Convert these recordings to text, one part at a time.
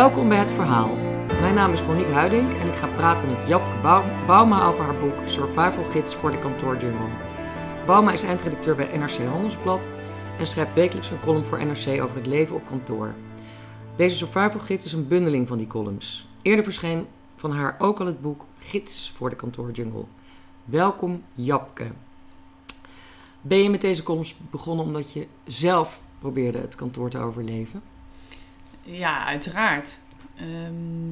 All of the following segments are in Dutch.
Welkom bij Het Verhaal. Mijn naam is Monique Huiding en ik ga praten met Japke Bauma over haar boek Survival Gids voor de kantoorjungle. Bauma is eindredacteur bij NRC Handelsblad en schrijft wekelijks een column voor NRC over het leven op kantoor. Deze Survival Gids is een bundeling van die columns. Eerder verscheen van haar ook al het boek Gids voor de kantoorjungle. Welkom Japke. Ben je met deze columns begonnen omdat je zelf probeerde het kantoor te overleven? Ja, uiteraard. Ehm,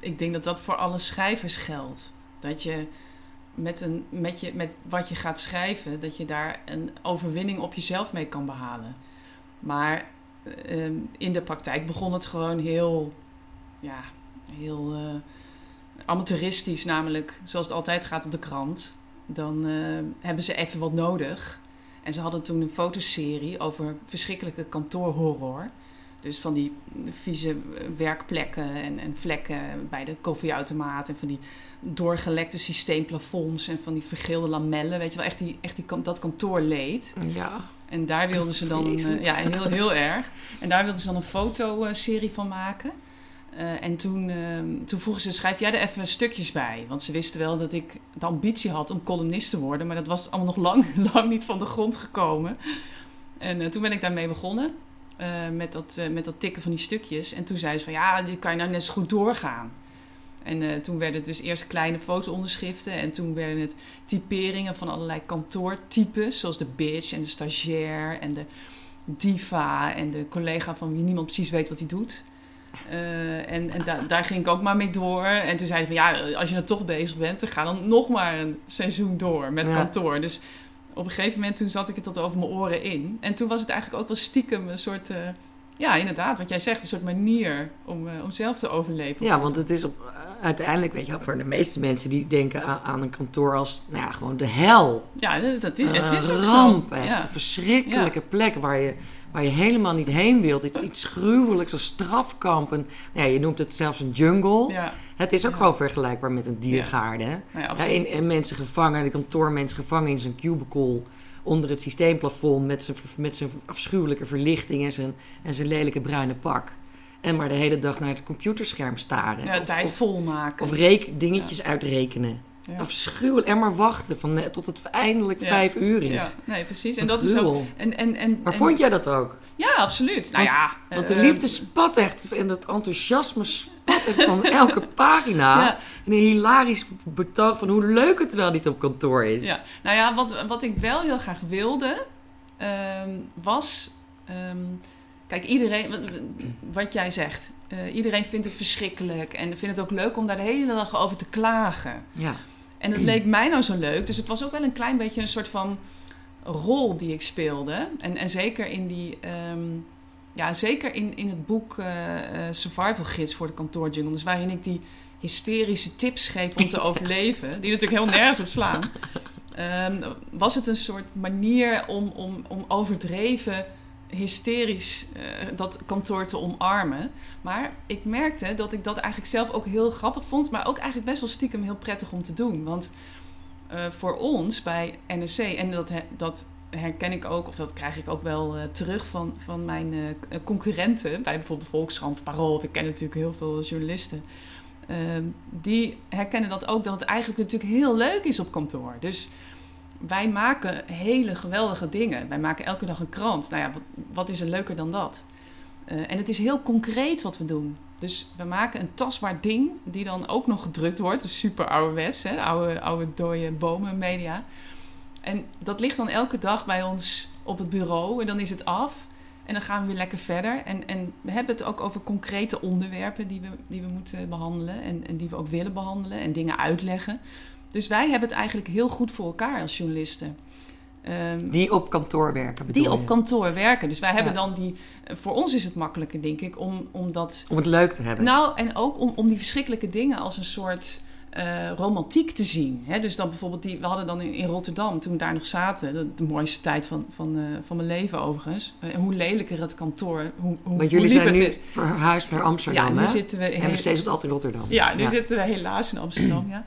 ik denk dat dat voor alle schrijvers geldt. Dat je met, een, met, je met wat je gaat schrijven, dat je daar een overwinning op jezelf mee kan behalen. Maar ehm, in de praktijk begon het gewoon heel, ja, heel eh, amateuristisch. Namelijk, zoals het altijd gaat op de krant. Dan eh, hebben ze even wat nodig. En ze hadden toen een fotoserie over verschrikkelijke kantoorhorror. Dus van die vieze werkplekken en, en vlekken bij de koffieautomaat. En van die doorgelekte systeemplafonds en van die vergeelde lamellen. Weet je wel, echt, die, echt die, dat kantoorleed. Ja. En daar wilden ze dan, eh, ja, heel, heel erg. En daar wilden ze dan een fotoserie van maken. Eh, en toen, ehm, toen vroegen ze, schrijf jij er even stukjes bij? Want ze wisten wel dat ik de ambitie had om columnist te worden. Maar dat was allemaal nog lang, lang niet van de grond gekomen. En eh, toen ben ik daarmee begonnen. Eh, met, dat, eh, met dat tikken van die stukjes. En toen zeiden ze van, ja, die kan je nou net zo goed doorgaan. En eh, toen werden het dus eerst kleine foto-onderschriften. En toen werden het typeringen van allerlei kantoortypes. Zoals de bitch en de stagiair en de diva en de collega van wie niemand precies weet wat hij doet. En en da- daar ging ik ook maar mee door. En toen zeiden ze van ja, als je er toch bezig bent, dan ga dan nog maar een seizoen door met Ja. kantoor. Dus op een gegeven moment toen zat ik het tot over mijn oren in. En toen was het eigenlijk ook wel stiekem een soort, eh, ja inderdaad, wat jij zegt, een soort manier om, eh, om zelf te overleven. Ja, want het is op, uiteindelijk, weet je wel, voor de meeste mensen die denken aan, aan een kantoor als, nou ja, gewoon de hel. Ja, dat is, het is ook ramp, zo. echt. Ja. Een verschrikkelijke plek waar je, waar je helemaal niet heen wilt. Iets, iets gruwelijks, een strafkamp. En, nou ja, je noemt het zelfs een jungle. Ja, Het is ook Ja. gewoon vergelijkbaar met een diergaarde. en, en mensen gevangen, de kantoormensen gevangen in zijn cubicle onder het systeemplafond met zijn, met zijn afschuwelijke verlichting en zijn, en zijn lelijke bruine pak. En maar de hele dag naar het computerscherm staren. ja, Of- tijd of, volmaken. of reek, dingetjes uitrekenen. Ja. Afschuwelijk. En maar wachten van, eh, tot het eindelijk Ja. vijf uur is. ja, nee, precies. En dat is ook. En, en, en, Maar en- vond jij dat ook? Ja, absoluut. Nou ja. Want de eh, liefde spat echt en het enthousiasme spat echt van elke pagina. Ja. En een hilarisch betoog van hoe leuk het wel niet op kantoor is. Ja, nou ja, wat, wat ik wel heel graag wilde, ehm, was. ehm, kijk, iedereen, wat, wat jij zegt, eh, iedereen vindt het verschrikkelijk en vindt het ook leuk om daar de hele dag over te klagen. Ja. En het leek mij nou zo leuk, dus het was ook wel een klein beetje een soort van rol die ik speelde. En, en zeker in die. ehm, ja, zeker in, in het boek eh, Survival Gids voor de kantoorjungle. Dus waarin ik die hysterische tips geef om te overleven. Die natuurlijk heel nergens op slaan. Ehm, was het een soort manier om, om, om overdreven hysterisch eh, dat kantoor te omarmen. Maar ik merkte dat ik dat eigenlijk zelf ook heel grappig vond. Maar ook eigenlijk best wel stiekem heel prettig om te doen. Want eh, voor ons bij NRC, en dat, dat herken ik ook, of dat krijg ik ook wel eh, terug van, van mijn concurrenten. Bij bijvoorbeeld Volkskrant Parool. Of ik ken natuurlijk heel veel journalisten. Ehm, die herkennen dat ook, dat het eigenlijk natuurlijk heel leuk is op kantoor. Dus wij maken hele geweldige dingen. Wij maken elke dag een krant. Nou ja, wat, wat is er leuker dan dat? Eh, en het is heel concreet wat we doen. Dus we maken een tastbaar ding die dan ook nog gedrukt wordt. Dus super ouderwets, hè? Oude, oude dode bomen media. En dat ligt dan elke dag bij ons op het bureau. En dan is het af. En dan gaan we weer lekker verder. En, en we hebben het ook over concrete onderwerpen die we, die we moeten behandelen. En, en die we ook willen behandelen. En dingen uitleggen. Dus wij hebben het eigenlijk heel goed voor elkaar als journalisten. Ehm, Die op kantoor werken bedoel die op kantoor werken. Dus wij hebben Ja. dan die. Voor ons is het makkelijker, denk ik, om, om dat. Om het leuk te hebben. Nou, en ook om, om die verschrikkelijke dingen als een soort eh, romantiek te zien. Hè? Dus dan bijvoorbeeld, die, we hadden dan in, in Rotterdam, toen we daar nog zaten, de, de mooiste tijd van, van, eh, van mijn leven overigens. Eh, hoe lelijker het kantoor, hoe, hoe, Want hoe jullie zijn nu verhuisd naar Amsterdam, Ja, nu hè? zitten we. En we steeds altijd in Rotterdam. ja, nu zitten we helaas in Amsterdam, ja.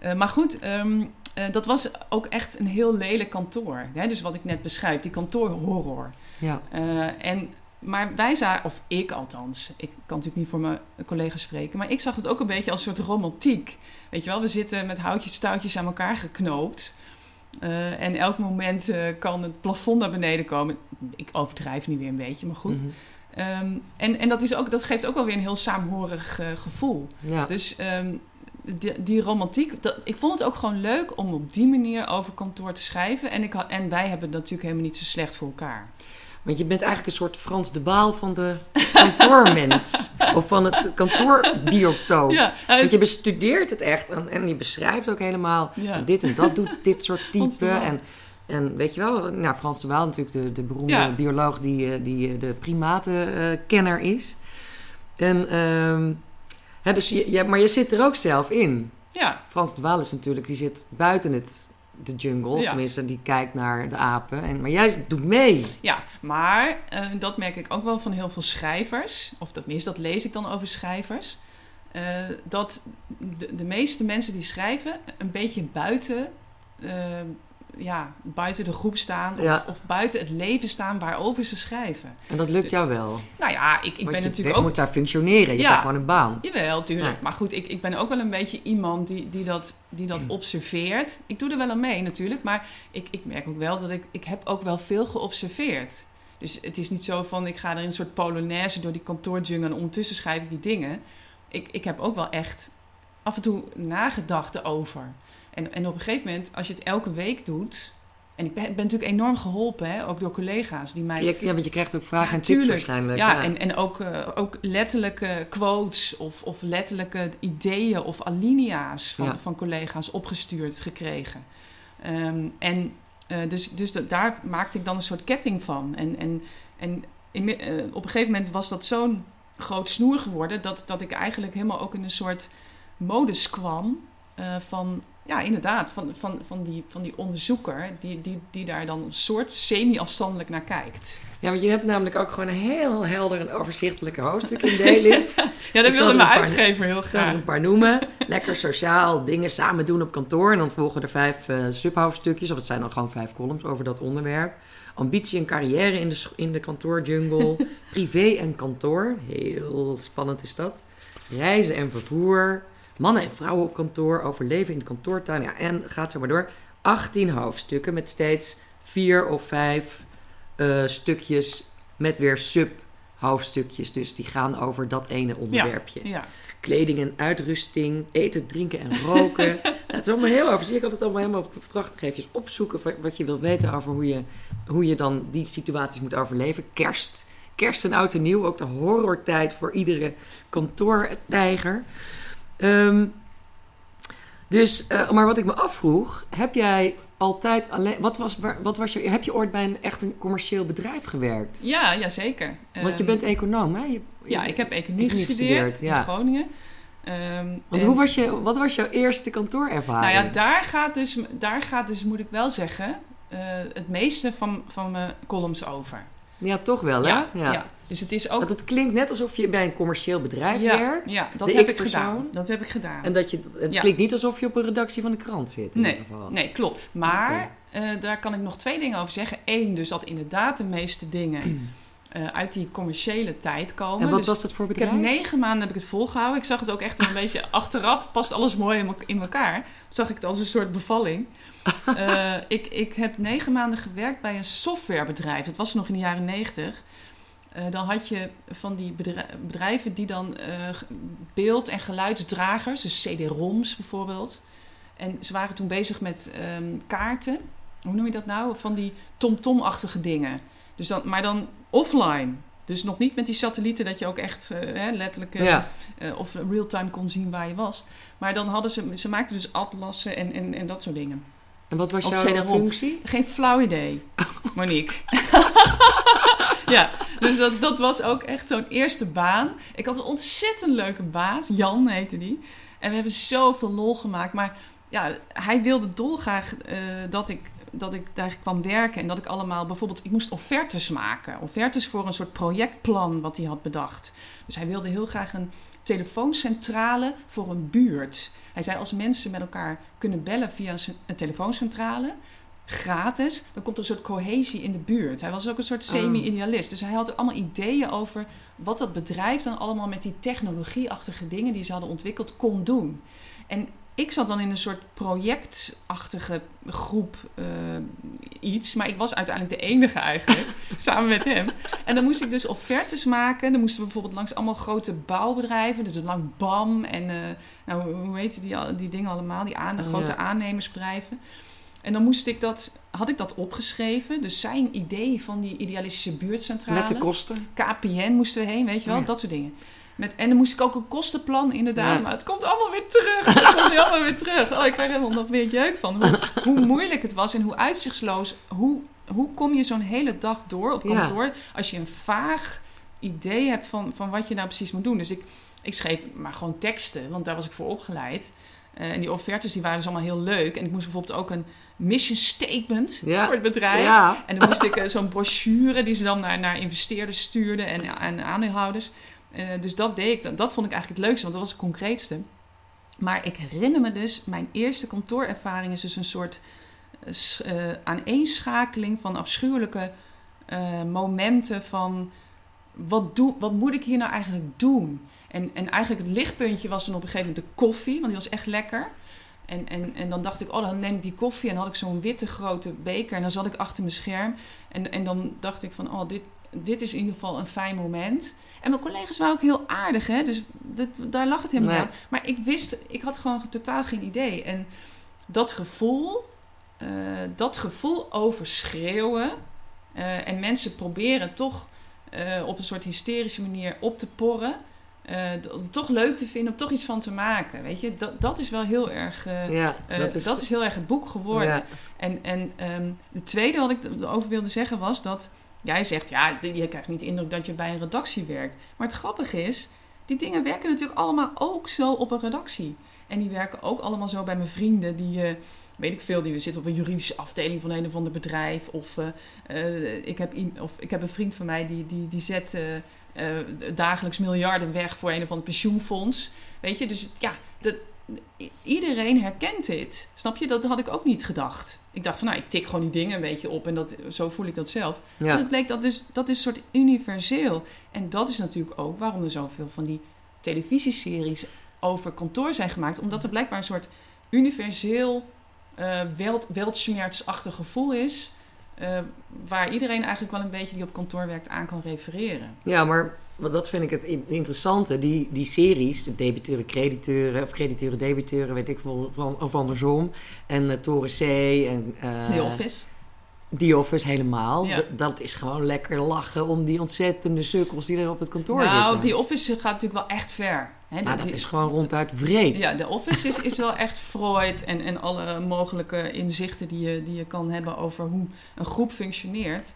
Eh, maar goed, ehm, eh, dat was ook echt een heel lelijk kantoor. Hè? Dus wat ik net beschrijf, die kantoorhorror. Ja. Eh, en maar wij zagen, of ik althans, ik kan natuurlijk niet voor mijn collega's spreken, maar ik zag het ook een beetje als een soort romantiek. Weet je wel, we zitten met houtjes, touwtjes aan elkaar geknoopt. Uh, en elk moment kan het plafond naar beneden komen. Ik overdrijf nu weer een beetje, maar goed. Mm -hmm. um, en en dat, is ook, dat geeft ook wel weer een heel saamhorig uh, gevoel. Ja. Dus um, die, die, romantiek, dat, ik vond het ook gewoon leuk om op die manier over kantoor te schrijven. En, ik, en wij hebben het natuurlijk helemaal niet zo slecht voor elkaar. Want je bent eigenlijk een soort Frans de Waal van de kantoormens. of van het kantoorbiotoop. Ja, Want je bestudeert het echt en, en je beschrijft ook helemaal ja. dit en dat doet dit soort type. En, en weet je wel, nou, Frans de Waal natuurlijk de, de beroemde ja. bioloog die, eh, die de primatenkenner is. En, um, hè, dus je, je, maar je zit er ook zelf in. Ja. Frans de Waal is natuurlijk, die zit buiten het de jungle. Ja. Tenminste, die kijkt naar de apen. En, maar jij doet mee. Ja, maar uh, dat merk ik ook wel van heel veel schrijvers. Of tenminste, dat lees ik dan over schrijvers. Uh, dat de, de, meeste mensen die schrijven een beetje buiten uh, ja, buiten de groep staan of, ja. of, buiten het leven staan waarover ze schrijven. En dat lukt jou wel? Nou ja, ik, ik ben je natuurlijk ook... moet daar functioneren, je ja, hebt gewoon een baan. Jawel, tuurlijk. Ja. Maar goed, ik, ik ben ook wel een beetje iemand die, die dat, die dat observeert. Ik doe er wel aan mee natuurlijk, maar ik, ik merk ook wel dat ik... Ik heb ook wel veel geobserveerd. Dus het is niet zo van, ik ga er in een soort polonaise door die kantoorjungle en ondertussen schrijf ik die dingen. Ik, ik heb ook wel echt af en toe nagedacht over. En, en op een gegeven moment, als je het elke week doet. En ik ben, ben natuurlijk enorm geholpen, hè, ook door collega's die mij. Ja, want je krijgt ook vragen ja, en tips waarschijnlijk. Ja, ja, en, en ook, uh, ook letterlijke quotes of, of letterlijke ideeën of alinea's van, ja. van collega's opgestuurd gekregen. Um, en uh, dus, dus dat, daar maakte ik dan een soort ketting van. En, en, en in, uh, op een gegeven moment was dat zo'n groot snoer geworden dat, dat ik eigenlijk helemaal ook in een soort modus kwam van ja, inderdaad, van, van, van, die, van die onderzoeker die, die, die daar dan een soort semi-afstandelijk naar kijkt. Ja, want je hebt namelijk ook gewoon een heel helder en overzichtelijke hoofdstukindeling. ja, dat wilde mijn uitgever heel graag. Ik er een paar noemen. Lekker sociaal, dingen samen doen op kantoor. En dan volgen er vijf uh, subhoofdstukjes, of het zijn dan gewoon vijf columns over dat onderwerp. Ambitie en carrière in de, in de kantoorjungle. Privé en kantoor, heel spannend is dat. Reizen en vervoer mannen en vrouwen op kantoor, overleven in de kantoortuin. Ja, en gaat zo maar door. 18 hoofdstukken met steeds vier of vijf uh, stukjes met weer sub-hoofdstukjes. Dus die gaan over dat ene onderwerpje. Ja, ja. Kleding en uitrusting, eten, drinken en roken. nou, het is allemaal heel over. Ik had het allemaal helemaal prachtig even opzoeken wat je wilt weten over hoe je, hoe je dan die situaties moet overleven. Kerst, kerst en oud en nieuw, ook de horrortijd voor iedere kantoortijger. Um, dus, uh, maar wat ik me afvroeg, heb jij altijd alleen. Wat was, wat was je, heb je ooit bij een echt een commercieel bedrijf gewerkt? Ja, ja zeker. Want je bent econoom, hè? Je, ja, ik heb economie gestudeerd, gestudeerd in Groningen. Um, Want hoe was je, wat was jouw eerste kantoorervaring? Nou ja, daar gaat dus, daar gaat dus moet ik wel zeggen, uh, het meeste van, van mijn columns over. Ja, toch wel, hè? Ja, ja. Dus het is ook... Want het klinkt net alsof je bij een commercieel bedrijf ja, werkt. Ja, dat heb ik gedaan. Dat heb ik gedaan. En dat je, het klinkt niet alsof je op een redactie van de krant zit. In nee, ieder geval. nee, klopt. Maar okay. uh, daar kan ik nog twee dingen over zeggen. Eén, dus dat inderdaad de meeste dingen uh, uit die commerciële tijd komen. En wat dus was het voor bedrijf? Ik heb negen maanden heb ik het volgehouden. Ik zag het ook echt een beetje achteraf. Past alles mooi in elkaar. Zag ik het als een soort bevalling. uh, ik, ik heb negen maanden gewerkt bij een softwarebedrijf. Dat was nog in de jaren negentig. Uh, dan had je van die bedrijven die dan uh, beeld- en geluidsdragers, dus CD-ROMs bijvoorbeeld. En ze waren toen bezig met um, kaarten. Hoe noem je dat nou? Van die tom-tom-achtige dingen. Dus dan, maar dan offline. Dus nog niet met die satellieten dat je ook echt uh, hè, letterlijk ja. of real-time kon zien waar je was. Maar dan hadden ze, ze maakten dus atlassen en, en, en dat soort dingen. En wat was jouw functie? Geen flauw idee, Monique. ja, dus dat, dat was ook echt zo'n eerste baan. Ik had een ontzettend leuke baas, Jan heette die. En we hebben zoveel lol gemaakt. Maar ja, hij wilde dolgraag uh, dat ik dat ik daar kwam werken en dat ik allemaal bijvoorbeeld, ik moest offertes maken. Offertes voor een soort projectplan wat hij had bedacht. Dus hij wilde heel graag een telefooncentrale voor een buurt. Hij zei als mensen met elkaar kunnen bellen via een telefooncentrale, gratis, dan komt er een soort cohesie in de buurt. Hij was ook een soort Oh. semi-idealist. Dus hij had allemaal ideeën over wat dat bedrijf dan allemaal met die technologieachtige dingen die ze hadden ontwikkeld kon doen. En ik zat dan in een soort projectachtige groep eh, iets, maar ik was uiteindelijk de enige eigenlijk, samen met hem. En dan moest ik dus offertes maken. Dan moesten we bijvoorbeeld langs allemaal grote bouwbedrijven, dus lang BAM en eh, nou, hoe heet die, die dingen allemaal, die aan, Oh, grote ja. aannemersbedrijven. En dan moest ik dat, had ik dat opgeschreven, dus zijn idee van die idealistische buurtcentrale. Met de kosten. KPN moesten we heen, weet je wel, Oh ja. dat soort dingen. Met, en dan moest ik ook een kostenplan, inderdaad. Ja. Maar het komt allemaal weer terug. Het komt allemaal weer terug. Oh, ik krijg helemaal nog meer jeuk van. Hoe, hoe moeilijk het was en hoe uitzichtsloos. Hoe, hoe kom je zo'n hele dag door op Ja. kantoor... als je een vaag idee hebt van, van wat je nou precies moet doen. Dus ik, ik schreef maar gewoon teksten, want daar was ik voor opgeleid. Eh, en die offertes die waren dus allemaal heel leuk. En ik moest bijvoorbeeld ook een mission statement Ja. voor het bedrijf. Ja. En dan moest ik eh, zo'n brochure die ze dan naar, naar investeerders stuurden en, en aandeelhouders. Eh, dus dat deed ik. Dat, dat vond ik eigenlijk het leukste, want dat was het concreetste. Maar ik herinner me dus, mijn eerste kantoorervaring is dus een soort eh, aaneenschakeling van afschuwelijke momenten van wat, doe, wat moet ik hier nou eigenlijk doen? En, en eigenlijk het lichtpuntje was dan op een gegeven moment de koffie, want die was echt lekker. En, en, en dan dacht ik, oh, dan neem ik die koffie. En dan had ik zo'n witte grote beker. En dan zat ik achter mijn scherm. En, en dan dacht ik van, oh, dit, dit is in ieder geval een fijn moment. En mijn collega's waren ook heel aardig, hè. Dus dat, daar lag het helemaal Nee. aan. Maar ik wist, ik had gewoon totaal geen idee. En dat gevoel, eh, dat gevoel overschreeuwen... eh, en mensen proberen toch eh, op een soort hysterische manier op te porren... eh, om toch leuk te vinden, om toch iets van te maken. Weet je, dat, dat is wel heel erg. eh, Ja, eh, dat is... dat is heel erg het boek geworden. ja. En, en ehm, de tweede wat ik erover wilde zeggen was dat jij zegt, ja, je krijgt niet de indruk dat je bij een redactie werkt. Maar het grappige is, die dingen werken natuurlijk allemaal ook zo op een redactie. En die werken ook allemaal zo bij mijn vrienden, die, weet ik veel, die zitten op een juridische afdeling van een of ander bedrijf. Of, ik, heb, of ik heb een vriend van mij die, die, die zet eh, dagelijks miljarden weg voor een of ander pensioenfonds. Weet je, dus ja, dat, Iedereen herkent dit. Snap je? Dat had ik ook niet gedacht. Ik dacht van, nou, ik tik gewoon die dingen een beetje op en dat, zo voel ik dat zelf. Maar Ja. het bleek dat is, dat is een soort universeel. En dat is natuurlijk ook waarom er zoveel van die televisieseries over kantoor zijn gemaakt. Omdat er blijkbaar een soort universeel weltschmertsachtig gevoel is. Eh, waar iedereen eigenlijk wel een beetje die op kantoor werkt aan kan refereren. Ja, maar wat dat vind ik het in- interessante. Die, die series, de debiteuren, crediteuren, of crediteuren, debiteuren, weet ik veel, van- of andersom. En eh, Toren C en... eh, The Office. The Office helemaal. Ja. Dat is gewoon lekker lachen om die ontzettende sukkels die er op het kantoor Nou, zitten. The Office gaat natuurlijk wel echt ver. Nou, Die- dat is gewoon ronduit vreed. Ja, de Office is, is wel echt Freud en, en alle mogelijke inzichten die je, die je kan hebben over hoe een groep functioneert.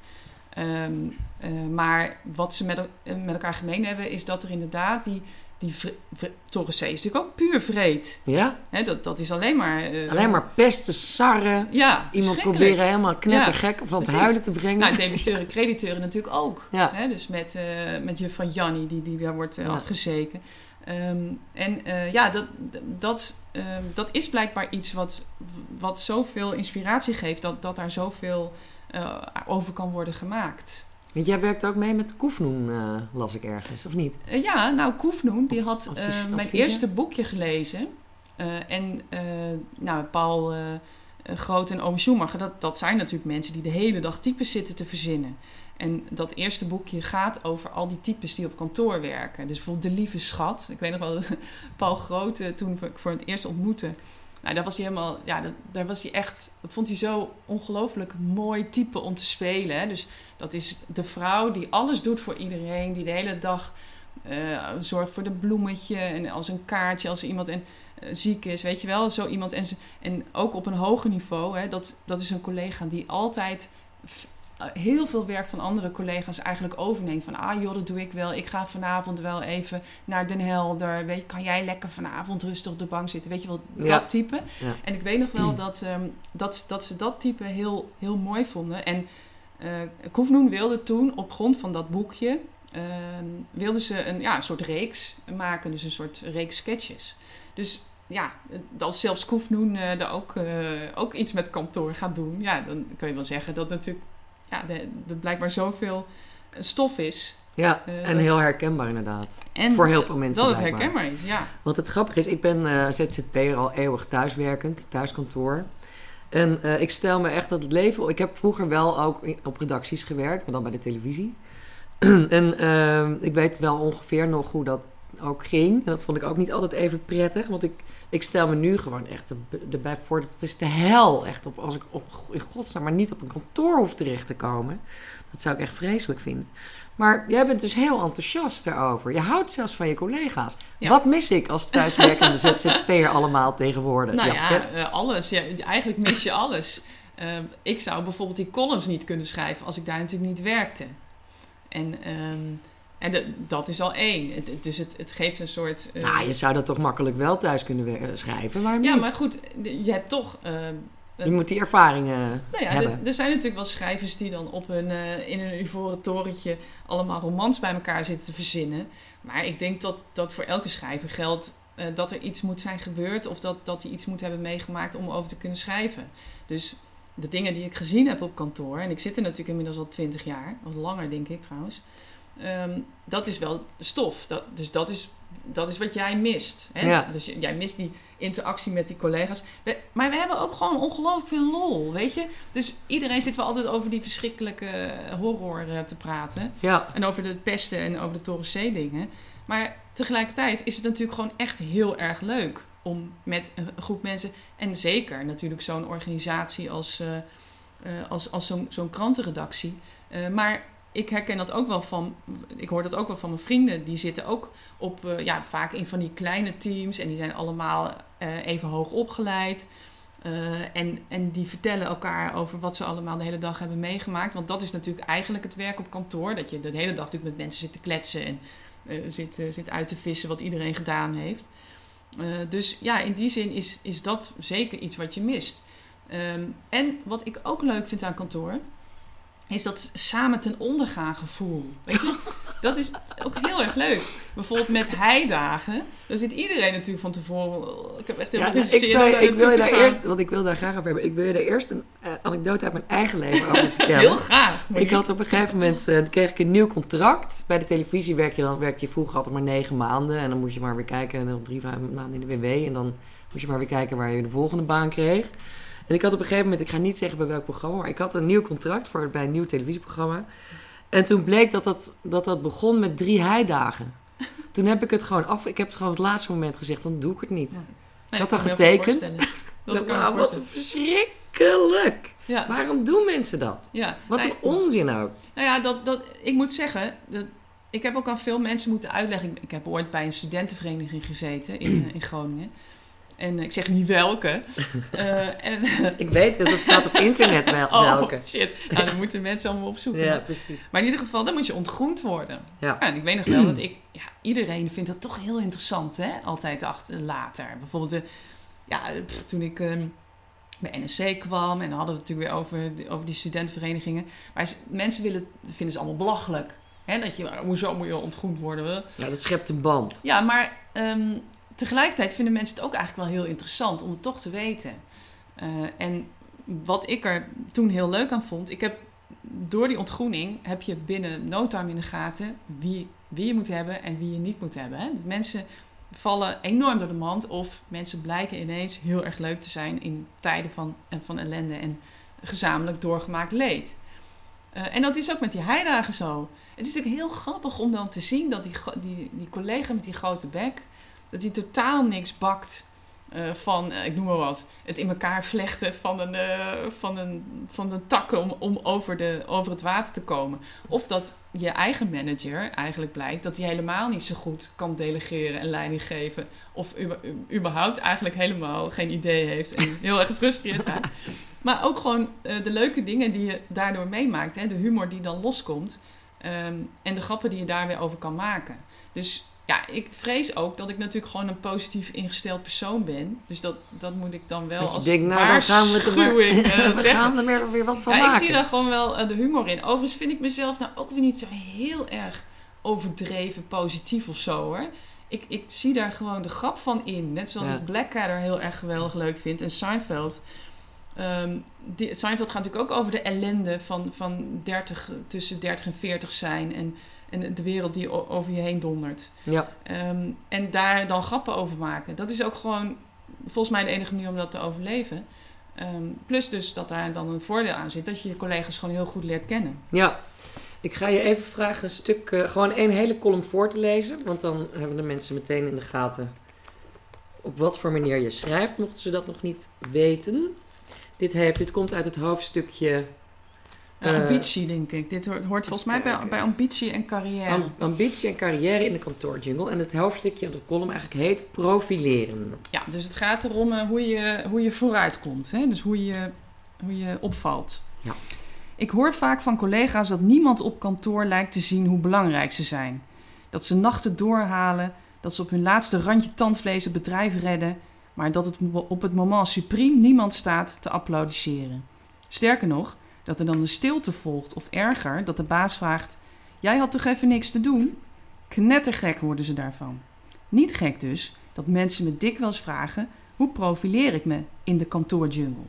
Ehm, eh, maar wat ze met, eh, met elkaar gemeen hebben, is dat er inderdaad die, die vre- vre- Torre C is natuurlijk ook puur vreed. Ja? Hè, dat, dat is alleen maar... eh, Alleen maar pesten, sarren. Ja, Iemand proberen helemaal knettergek van het huilen te brengen. Nou, debiteuren, crediteuren natuurlijk ook. Ja. Hè? Dus met, eh met juffrouw Jannie, die, die daar wordt Ja. afgezeken. Ehm, en eh, ja, dat, dat, ehm, dat is blijkbaar iets wat, wat zoveel inspiratie geeft... dat, dat daar zoveel eh, over kan worden gemaakt. Want jij werkt ook mee met Koefnoen, eh, las ik ergens, of niet? Ja, nou, Koefnoen, die had Advies- mijn eerste boekje gelezen. En nou, Paul Groot en Oom Schumacher, dat, dat zijn natuurlijk mensen die de hele dag types zitten te verzinnen. En dat eerste boekje gaat over al die types die op kantoor werken. Dus bijvoorbeeld De Lieve Schat. Ik weet nog wel, Paul Groot, eh, toen ik voor het eerst ontmoette. Nou, daar was hij helemaal, ja, dat, daar was hij echt, dat vond hij zo ongelooflijk mooi type om te spelen. Hè? Dus dat is de vrouw die alles doet voor iedereen, die de hele dag eh, zorgt voor de bloemetje en als een kaartje als iemand en, eh, ziek is, weet je wel, zo iemand. En, en ook op een hoger niveau, hè, dat, dat is een collega die altijd heel veel werk van andere collega's eigenlijk overneemt. Van, ah joh, dat doe ik wel. Ik ga vanavond wel even naar Den Helder. Weet je, kan jij lekker vanavond rustig op de bank zitten? Weet je wel, dat Ja. type. Ja. En ik weet nog wel dat, ehm, dat, dat ze dat type heel, heel mooi vonden. En eh Koefnoen wilde toen op grond van dat boekje... ehm, wilde ze een, ja, een soort reeks maken. Dus een soort reeks sketches. Dus ja, als zelfs Koefnoen uh, er ook, ook iets met kantoor gaat doen, ja, dan kun je wel zeggen dat natuurlijk ja, er blijkbaar zoveel stof is. Ja, en heel herkenbaar inderdaad. En voor heel veel mensen. Dat het herkenbaar is, ja. Want het grappige is, ik ben uh, ZZP'er al eeuwig thuiswerkend, thuiskantoor. En uh, ik stel me echt dat het leven. Ik heb vroeger wel ook op redacties gewerkt, maar dan bij de televisie. en uh, ik weet wel ongeveer nog hoe dat ook ging. En dat vond ik ook niet altijd even prettig. Want ik, ik stel me nu gewoon echt erbij voor dat het is de hel. Echt op, als ik op, in godsnaam maar niet op een kantoor hoef terecht te komen. Dat zou ik echt vreselijk vinden. Maar jij bent dus heel enthousiast daarover. Je houdt zelfs van je collega's. Wat mis ik als thuiswerkende ZZP'er allemaal tegenwoordig? Nou ja, uh, alles. Ja, eigenlijk mis je alles. Uh, ik zou bijvoorbeeld die columns niet kunnen schrijven als ik daar natuurlijk niet werkte. En, um, en de, dat is al één. Dus het, het geeft een soort. Uh, nou, je zou dat toch makkelijk wel thuis kunnen schrijven, maar Ja, maar goed, je hebt toch ehm, je moet die ervaringen nou ja, hebben. Er zijn natuurlijk wel schrijvers die dan op hun, uh, in een ivoren torentje allemaal romans bij elkaar zitten te verzinnen. Maar ik denk dat, dat voor elke schrijver geldt uh, dat er iets moet zijn gebeurd of dat, dat hij iets moet hebben meegemaakt om over te kunnen schrijven. Dus de dingen die ik gezien heb op kantoor, en ik zit er natuurlijk inmiddels al twintig jaar, of langer denk ik trouwens. Um, dat is wel de stof. Dat, dus dat is, dat is wat jij mist. Hè? Ja. Dus jij mist die interactie met die collega's. maar we hebben ook gewoon ongelooflijk veel lol, weet je? Dus iedereen zit wel altijd over die verschrikkelijke horror uh, te praten. Ja. En over de pesten en over de Toren C dingen. Maar tegelijkertijd is het natuurlijk gewoon echt heel erg leuk om met een groep mensen... en zeker natuurlijk zo'n organisatie als, uh, uh, als, als zo'n zo'n krantenredactie... maar ik herken dat ook wel van, ik hoor dat ook wel van mijn vrienden. Die zitten ook op, uh, ja, vaak in van die kleine teams en die zijn allemaal uh, even hoog opgeleid. Uh, en, en die vertellen elkaar over wat ze allemaal de hele dag hebben meegemaakt. Want dat is natuurlijk eigenlijk het werk op kantoor. Dat je de hele dag natuurlijk met mensen zit te kletsen en zit, zit uit te vissen wat iedereen gedaan heeft. dus ja, in die zin is, is dat zeker iets wat je mist. Um, en wat ik ook leuk vind aan kantoor is dat samen ten ondergaan gevoel. Weet je? Dat is ook heel erg leuk. Bijvoorbeeld met heidagen. Dan zit iedereen natuurlijk van tevoren. Ik heb echt heel ja, nou, ik, zou, ik wil je daar eerst, want ik wil daar graag over hebben. Ik wil je daar eerst een uh, anekdote uit mijn eigen leven over vertellen. Heel graag. Ik had op een gegeven moment uh, kreeg ik een nieuw contract. Bij de televisie werk je dan werkte je vroeger altijd maar negen maanden en dan moest je maar weer kijken en dan drie maanden in de WW en dan moest je maar weer kijken waar je de volgende baan kreeg. En ik had op een gegeven moment, ik ga niet zeggen bij welk programma, maar ik had een nieuw contract voor, bij een nieuw televisieprogramma. En toen bleek dat dat, dat, dat begon met drie heidagen. Toen heb ik het gewoon af. Ik heb het gewoon op het laatste moment gezegd, dan doe ik het niet. ik had al getekend. Dat nou, wat verschrikkelijk. Ja. Waarom doen mensen dat? Ja. Wat een onzin ook. Nou ja, dat, dat, ik moet zeggen, dat, ik heb ook aan veel mensen moeten uitleggen. Ik heb ooit bij een studentenvereniging gezeten in, in Groningen. En ik zeg niet welke. Uh, en, ik weet dat het staat op internet wel, oh, welke. shit. Nou, dan moeten mensen allemaal opzoeken. Ja, precies. Maar in ieder geval, dan moet je ontgroend worden. Ja. en ik weet nog wel dat ik... Ja, iedereen vindt dat toch heel interessant, hè? Altijd achter, later. Bijvoorbeeld, de, ja, toen ik... Um, bij NSC kwam en dan hadden we het natuurlijk weer over, over die studentenverenigingen. Maar mensen willen, vinden ze allemaal belachelijk. Hè? Dat je, hoezo moet je ontgroend worden? Ja, dat schept een band. Ja, maar um, tegelijkertijd vinden mensen het ook eigenlijk wel heel interessant om het toch te weten. Uh, en wat ik er toen heel leuk aan vond, ik heb door die ontgroening heb je binnen no time in de gaten wie, wie je moet hebben en wie je niet moet hebben. Hè? Mensen vallen enorm door de mand of mensen blijken ineens heel erg leuk te zijn in tijden van, van ellende en gezamenlijk doorgemaakt leed. Uh, en dat is ook met die heidagen zo. Het is natuurlijk heel grappig om dan te zien dat die, die, die collega met die grote bek, dat hij totaal niks bakt uh, van, uh, ik noem maar wat, het in elkaar vlechten van een, uh, van een, van een takken om, om over, de, over het water te komen. Of dat je eigen manager eigenlijk blijkt dat hij helemaal niet zo goed kan delegeren en leiding geven. Of überhaupt eigenlijk helemaal geen idee heeft en heel erg gefrustreerd raakt. Maar ook gewoon de leuke dingen die je daardoor meemaakt. Hè? De humor die dan loskomt. Um, en de grappen die je daar weer over kan maken. Dus ja, ik vrees ook dat ik natuurlijk gewoon een positief ingesteld persoon ben. Dus dat, dat moet ik dan wel als denk, nou, waarschuwing gaan we, we gaan er weer, weer wat van ja, maken. Ik zie daar gewoon wel uh, de humor in. Overigens vind ik mezelf nou ook weer niet zo heel erg overdreven positief of zo hoor. ik, ik zie daar gewoon de grap van in. Net zoals Ja. ik Blackadder heel erg geweldig leuk vind. En Seinfeld. Die, Seinfeld gaat natuurlijk ook over de ellende van, van 30, tussen 30 en 40 zijn. En, en de wereld die over je heen dondert. Ja, Ehm, en daar dan grappen over maken. Dat is ook gewoon volgens mij de enige manier om dat te overleven. Ehm, plus dus dat daar dan een voordeel aan zit. Dat je je collega's gewoon heel goed leert kennen. ja. Ik ga je even vragen een stuk, eh, gewoon één hele column voor te lezen. Want dan hebben de mensen meteen in de gaten op wat voor manier je schrijft, mochten ze dat nog niet weten. Dit, heeft, dit komt uit het hoofdstukje Eh, ambitie, denk ik. Dit hoort, hoort volgens mij bij, bij ambitie en carrière. Am- ambitie en carrière in de kantoorjungle. En het hoofdstukje van de column eigenlijk heet profileren. Ja, dus het gaat erom eh, hoe, je, hoe je vooruit komt. Hè? Dus hoe je, hoe je opvalt. Ja. Ik hoor vaak van collega's dat niemand op kantoor lijkt te zien hoe belangrijk ze zijn. Dat ze nachten doorhalen, dat ze op hun laatste randje tandvlees het bedrijf redden, maar dat het op het moment supreme niemand staat te applaudisseren. Sterker nog, dat er dan een stilte volgt of erger, dat de baas vraagt: Jij had toch even niks te doen? Knettergek worden ze daarvan. Niet gek dus dat mensen me dikwijls vragen: hoe profileer ik me in de kantoorjungle?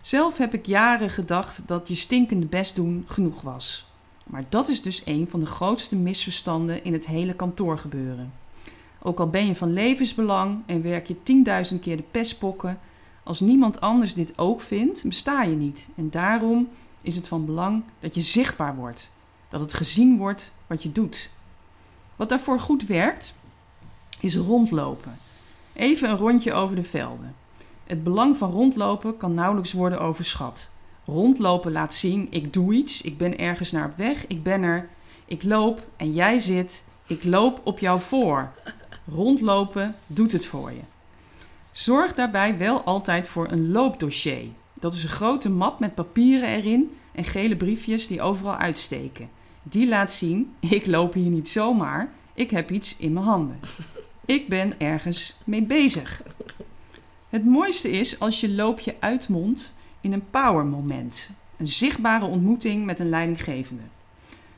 Zelf heb ik jaren gedacht dat je stinkende best doen genoeg was. Maar dat is dus een van de grootste misverstanden in het hele kantoorgebeuren. Ook al ben je van levensbelang en werk je 10.000 keer de pestpokken, als niemand anders dit ook vindt, besta je niet. En daarom is het van belang dat je zichtbaar wordt, dat het gezien wordt wat je doet. Wat daarvoor goed werkt, is rondlopen. Even een rondje over de velden. Het belang van rondlopen kan nauwelijks worden overschat. Rondlopen laat zien: ik doe iets, ik ben ergens naar op weg, ik ben er, ik loop en jij zit, ik loop op jou voor. Rondlopen doet het voor je. Zorg daarbij wel altijd voor een loopdossier. Dat is een grote map met papieren erin en gele briefjes die overal uitsteken. Die laat zien: ik loop hier niet zomaar, ik heb iets in mijn handen. Ik ben ergens mee bezig. Het mooiste is als je loopje uitmondt in een power moment. Een zichtbare ontmoeting met een leidinggevende.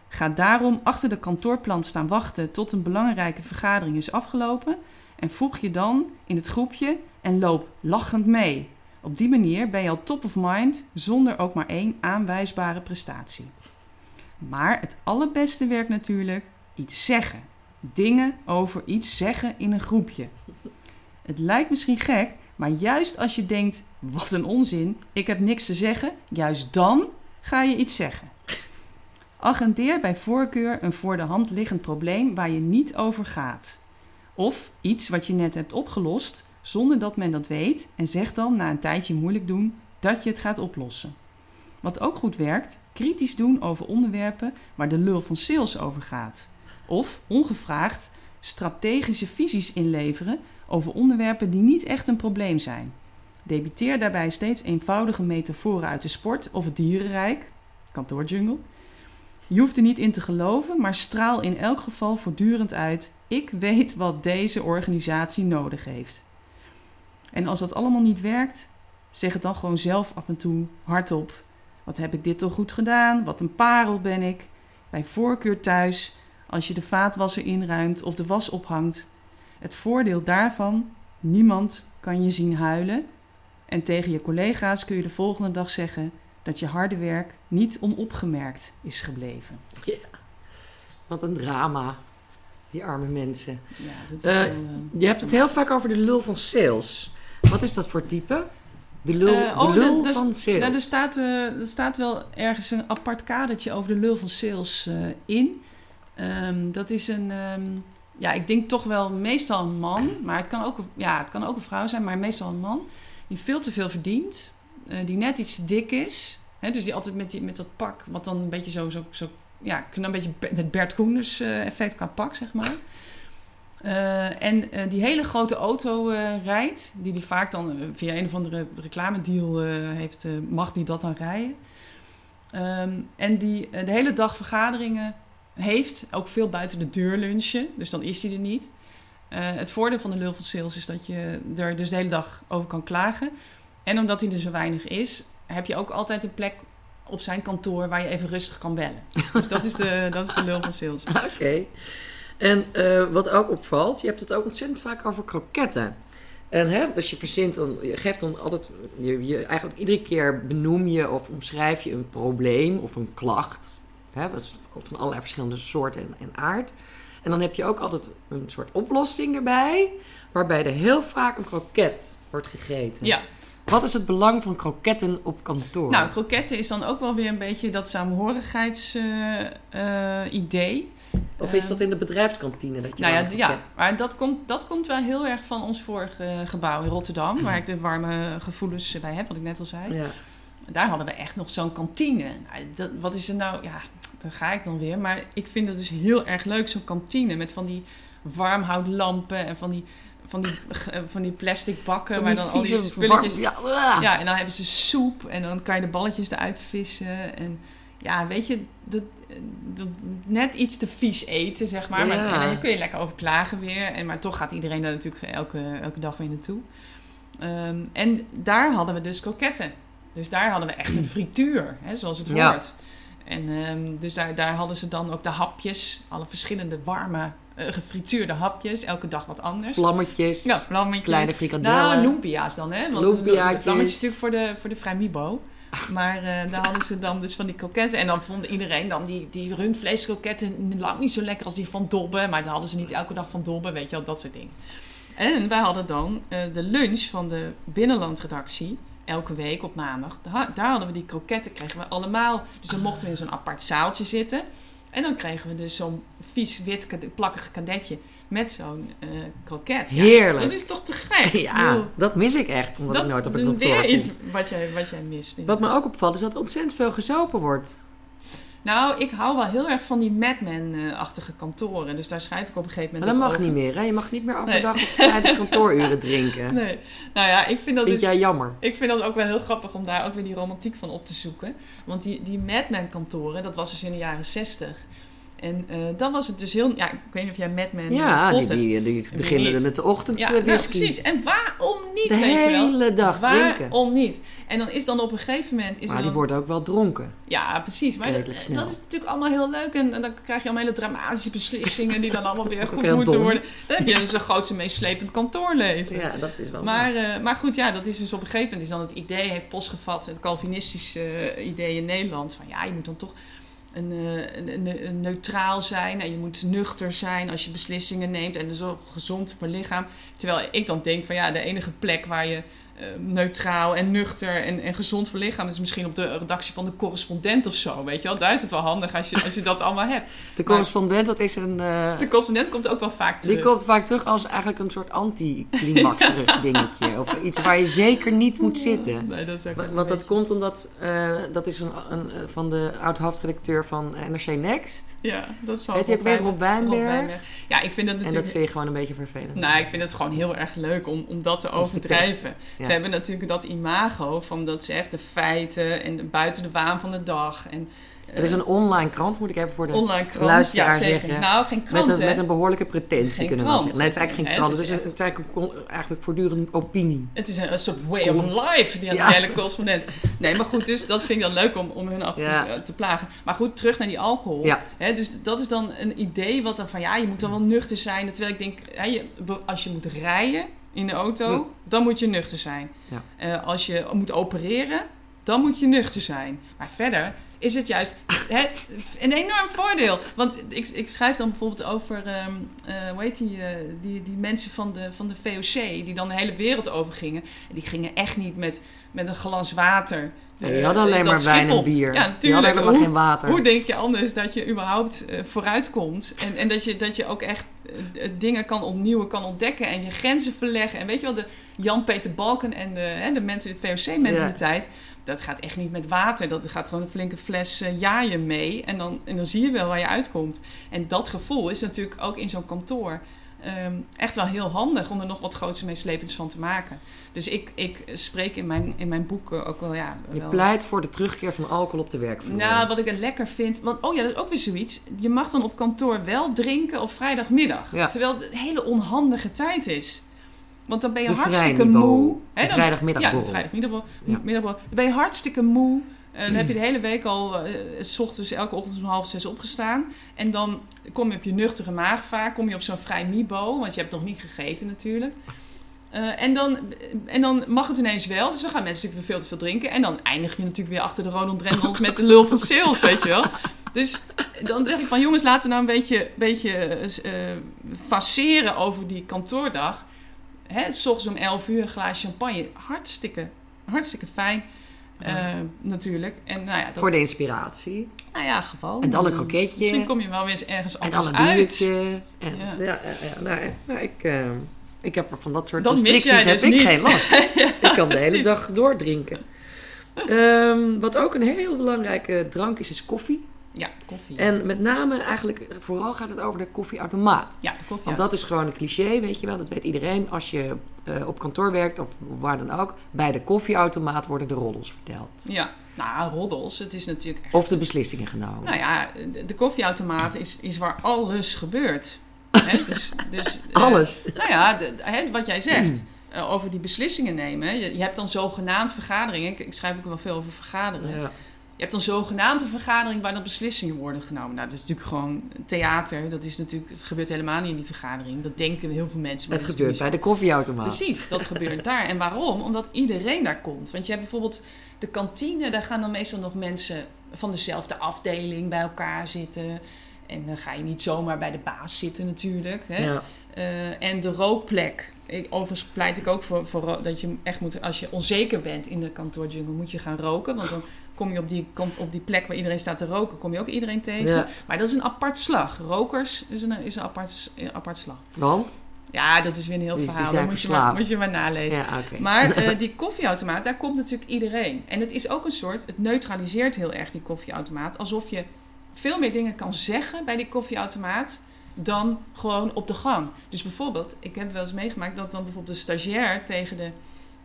Ga daarom achter de kantoorplan staan wachten tot een belangrijke vergadering is afgelopen en voeg je dan in het groepje en loop lachend mee. Op die manier ben je al top of mind zonder ook maar één aanwijsbare prestatie. Maar het allerbeste werkt natuurlijk iets zeggen. Dingen over iets zeggen in een groepje. Het lijkt misschien gek, maar juist als je denkt: wat een onzin, ik heb niks te zeggen, juist dan ga je iets zeggen. Agendeer bij voorkeur een voor de hand liggend probleem waar je niet over gaat. Of iets wat je net hebt opgelost zonder dat men dat weet en zeg dan na een tijdje moeilijk doen dat je het gaat oplossen. Wat ook goed werkt, kritisch doen over onderwerpen waar de lul van sales over gaat. Of ongevraagd strategische visies inleveren over onderwerpen die niet echt een probleem zijn. Debiteer daarbij steeds eenvoudige metaforen uit de sport of het dierenrijk, kantoorjungle. Je hoeft er niet in te geloven, maar straal in elk geval voortdurend uit: ik weet wat deze organisatie nodig heeft. En als dat allemaal niet werkt, zeg het dan gewoon zelf af en toe hardop. Wat heb ik dit toch goed gedaan? Wat een parel ben ik. Bij voorkeur thuis, als je de vaatwasser inruimt of de was ophangt. Het voordeel daarvan, niemand kan je zien huilen. En tegen je collega's kun je de volgende dag zeggen dat je harde werk niet onopgemerkt is gebleven. Wat een drama, die arme mensen. Ja, dat Eh, wel, eh, Je hebt het heel vaak over de lul van sales. Wat is dat voor type? De lul, Eh, de oh, lul van sales. Nou, er, staat, eh, er staat wel ergens een apart kadertje over de lul van sales eh, in. Ehm, dat is een, ehm, ja, ik denk toch wel meestal een man, maar het kan ook, ja, het kan ook een vrouw zijn, maar meestal een man die veel te veel verdient, eh, die net iets te dik is. Hè, dus die altijd met, die, met dat pak, wat dan een beetje zo, zo, zo ja, een beetje het Bert Koenders eh, effect qua pak, zeg maar. Eh, en eh, die hele grote auto rijdt, die die vaak dan via een of andere reclamedeal heeft, mag die dat dan rijden. Ehm, en die de hele dag vergaderingen heeft, ook veel buiten de deur lunchen, dus dan is hij er niet. Het voordeel van de lul van sales is dat je er dus de hele dag over kan klagen. En omdat hij er zo weinig is, heb je ook altijd een plek op zijn kantoor waar je even rustig kan bellen. Dus dat is de, dat is de lul van sales. Oké. En eh, wat ook opvalt, je hebt het ook ontzettend vaak over kroketten. En hè, dus je verzint dan, je geeft dan altijd, je, je, eigenlijk iedere keer benoem je of omschrijf je een probleem of een klacht. Hè, dat is van allerlei verschillende soorten en, en aard. En dan heb je ook altijd een soort oplossing erbij, waarbij er heel vaak een kroket wordt gegeten. Ja, Wat is het belang van kroketten op kantoor? nou, kroketten is dan ook wel weer een beetje dat saamhorigheidsidee. of is dat in de bedrijfskantine dat je nou ja, ja, maar dat komt, dat komt wel heel erg van ons vorige gebouw in Rotterdam, waar ik de warme gevoelens bij heb, wat ik net al zei. Ja. Daar hadden we echt nog zo'n kantine. Nou, dat, wat is er nou? Ja, daar ga ik dan weer. Maar ik vind het dus heel erg leuk, zo'n kantine met van die warmhoutlampen en van die, van die, eh, van die plastic bakken waar dan al die spulletjes... warm- ja, ah. Ja, en dan hebben ze soep en dan kan je de balletjes eruit vissen. En ja, weet je, dat, dat- net iets te vies eten, zeg maar. maar Ja. en dan kun je lekker over klagen weer. En, maar toch gaat iedereen daar natuurlijk elke, elke dag weer naartoe. Ehm, en daar hadden we dus kroketten. Dus daar hadden we echt een frituur, hè, zoals het Ja. hoort. En ehm, dus daar, daar hadden ze dan ook de hapjes, alle verschillende warme, eh, gefrituurde hapjes. Elke dag wat anders. Vlammetjes, ja, vlammetjes. kleine frikandellen. Nou, lumpia's dan, hè? Want Lumpiaatjes. de vlammetjes natuurlijk voor de, voor de vrijmibo. Maar eh, daar hadden ze dan dus van die kroketten. En dan vond iedereen dan die, die rundvleeskroketten lang niet zo lekker als die van Dobbe. Maar dan hadden ze niet elke dag van Dobbe, weet je wel, dat soort dingen. En wij hadden dan eh, de lunch van de binnenlandredactie. Elke week op maandag. Daar, daar hadden we die kroketten, kregen we allemaal. Dus dan mochten we in zo'n apart zaaltje zitten. En dan kregen we dus zo'n vies, wit, plakkig kadetje met zo'n eh, kroket. Ja, Heerlijk. Dat is toch te gek? Ja, bedoel, dat mis ik echt, omdat ik nooit op dat weer iets wat jij, wat jij mist. Wat me ook opvalt is dat er ontzettend veel gezopen wordt. Nou, ik hou wel heel erg van die Madman-achtige kantoren. Dus daar schrijf ik op een gegeven Maar moment dat mag niet meer, hè? Je mag niet meer Nee. overdag of tijdens kantooruren drinken. Nee. Nou ja, ik vind dat Vind dus... jij jammer? Ik vind dat ook wel heel grappig om daar ook weer die romantiek van op te zoeken. Want die, die Madman-kantoren, dat was dus in de jaren zestig. En eh, dan was het dus heel... Ja, ik weet niet of jij Madman eh, Ja, die, hebt. die, die Wie beginnen niet? met de ochtend Ja, eh, nou, precies. En waarom niet, de weet je wel? hele dag drinken. Waarom niet? En dan is dan op een gegeven moment... Is Maar er die worden ook wel dronken. Ja, precies. Maar dat, dat is natuurlijk allemaal heel leuk. En, en dan krijg je allemaal hele dramatische beslissingen... die dan allemaal weer goed moeten dom. worden. Dan heb je dus een grootste meeslepend kantoorleven. Ja, dat is wel Maar, eh, maar goed, ja, dat is dus op een gegeven moment is dan het idee heeft postgevat, het Calvinistische eh, idee in Nederland, van ja, je moet dan toch eh, een, een- neutraal zijn en je moet nuchter zijn als je beslissingen neemt en dus ook gezond voor lichaam. Terwijl ik dan denk van ja, de enige plek waar je neutraal en nuchter en, en gezond voor lichaam is misschien op de redactie van de correspondent of zo, weet je wel. Daar is het wel handig als je, als je dat allemaal hebt. De correspondent, dat is een... eh, De correspondent komt ook wel vaak terug. die komt vaak terug als eigenlijk een soort anti-climaxerig dingetje. Of iets waar je zeker niet moet zitten. Nee, dat is Want dat komt omdat... eh, dat is een, een, eh, van de oud-hoofdredacteur van NRC Next. Ja, dat is wel Heet hij ook weer Rob Wijnberg? Ja, ik vind dat En natuurlijk... dat vind je gewoon een beetje vervelend. Nou, ik vind het gewoon heel erg leuk om, om dat te overdrijven. ja. Ze hebben natuurlijk dat imago van dat ze echt de feiten en de- buiten de waan van de dag. En, eh, Het is een online krant, moet ik even voor de online krant. luisteraar ja, zeker. zeggen. Nou, geen krant, met, een, met een behoorlijke pretentie Geen kunnen we zeggen. Nee, het is eigenlijk geen krant. het Het is is, het is eigenlijk, een eigenlijk voortdurend opinie. Het is een, soort way of life, die Ja. hele correspondent. Nee, maar goed, dus dat vind ik dan leuk om, om hun af Ja. te, te plagen. Maar goed, terug naar die alcohol. Ja. Hè, dus dat is dan een idee wat dan van, ja, je moet dan wel nuchter zijn. Terwijl ik denk, hè, je, als je moet rijden in de auto, Hm. dan moet je nuchter zijn. Ja. Eh, als je moet opereren, dan moet je nuchter zijn. Maar verder is het juist een enorm voordeel. Want ik, ik schrijf dan bijvoorbeeld over, ehm eh, hoe heet die, eh, die, die mensen van de, van de VOC, die dan de hele wereld over gingen. En die gingen echt niet met, met een glas water. Nee, eh, hadden alleen maar wijn en bier. Ja, die hadden natuurlijk. helemaal Hoe- geen water. Hoe denk je anders dat je überhaupt eh, vooruitkomt? En, en dat, je, dat je ook echt eh, dingen kan opnieuwen, kan ontdekken en je grenzen verleggen. En weet je wel, de Jan-Peter Balken en de, hè, de mensen, de VOC-mentaliteit. Dat gaat echt niet met water. Dat gaat gewoon een flinke fles eh, jaaien mee. En dan, en dan zie je wel waar je uitkomt. En dat gevoel is natuurlijk ook in zo'n kantoor ehm, echt wel heel handig om er nog wat groots en meeslepends van te maken. Dus ik, ik spreek in mijn, in mijn boek eh, ook wel, ja... Je wel- pleit voor de terugkeer van alcohol op de werkvloer. nou, wat ik er lekker vind. Want, oh ja, dat is ook weer zoiets. Je mag dan op kantoor wel drinken op vrijdagmiddag. Ja. Terwijl het een hele onhandige tijd is. Want dan ben je De hartstikke moe. De Hè, dan- vrijdagmiddagborrel. Ja, de vrijdagmiddagborrel. Ja. Dan ben je hartstikke moe. Eh, dan heb je de hele week al, eh, s ochtends, elke ochtend om half zes opgestaan. En dan kom je op je nuchtere maag vaak, kom je op zo'n vrij mibo, want je hebt nog niet gegeten natuurlijk. Eh, en, dan, en dan mag het ineens wel. Dus dan gaan mensen natuurlijk veel te veel drinken. En dan eindig je natuurlijk weer achter de Ronald Reynolds met de lul van sales, weet je wel. Dus dan zeg ik van jongens, laten we nou een beetje, beetje eh, faceren over die kantoordag. Hè, s ochtends om 11 uur een glaas champagne. Hartstikke, hartstikke fijn. Eh, natuurlijk. En, nou ja, dat, Voor de inspiratie. nou ja, gewoon. En dan een kroketje. Misschien kom je wel weer eens ergens En anders dan een uit. En, Ja. ja. Ja, ja, nou, nou, ik, eh, ik heb er van dat soort restricties heb dus ik niet. geen last. ik kan de hele dag doordrinken. Ehm, wat ook een heel belangrijke drank is, is koffie. Ja, koffie. En met name eigenlijk, vooral gaat het over de koffieautomaat. ja, koffie. Want dat is gewoon een cliché, weet je wel. Dat weet iedereen. Als je eh, op kantoor werkt of waar dan ook. Bij de koffieautomaat worden de roddels verteld. Ja, nou, roddels. Het is natuurlijk echt... Of de beslissingen genomen. Nou ja, de, koffieautomaat is, is waar alles gebeurt. Dus, dus, eh, Alles. nou ja, de- wat jij zegt. eh, over die beslissingen nemen. Je, je hebt dan zogenaamd vergaderingen. Ik, ik schrijf ook wel veel over vergaderen. Ja. Je hebt dan zogenaamd een vergadering waar dan beslissingen worden genomen. Nou, dat is natuurlijk gewoon theater. Dat is natuurlijk, het gebeurt helemaal niet in die vergadering. Dat denken heel veel mensen. maar Het dat gebeurt bij de koffieautomaat. Precies, dat gebeurt daar. En waarom? Omdat iedereen daar komt. Want je hebt bijvoorbeeld de kantine. Daar gaan dan meestal nog mensen van dezelfde afdeling bij elkaar zitten. En dan ga je niet zomaar bij de baas zitten natuurlijk. Hè? Ja. Eh, en de rookplek. Ik, overigens pleit ik ook voor, voor dat je echt moet, als je onzeker bent in de kantoorjungle, moet je gaan roken. Want dan kom je op die, kant, op die plek waar iedereen staat te roken, kom je ook iedereen tegen. Ja. Maar dat is een apart slag. Rokers is een, is een apart, een apart slag. Want? Ja, dat is weer een heel verhaal. Dat moet je, maar, moet je maar nalezen. Ja. Maar eh, die koffieautomaat, daar komt natuurlijk iedereen. En het is ook een soort, het neutraliseert heel erg die koffieautomaat. Alsof je veel meer dingen kan zeggen bij die koffieautomaat dan gewoon op de gang. Dus bijvoorbeeld, ik heb wel eens meegemaakt dat dan bijvoorbeeld de stagiair tegen de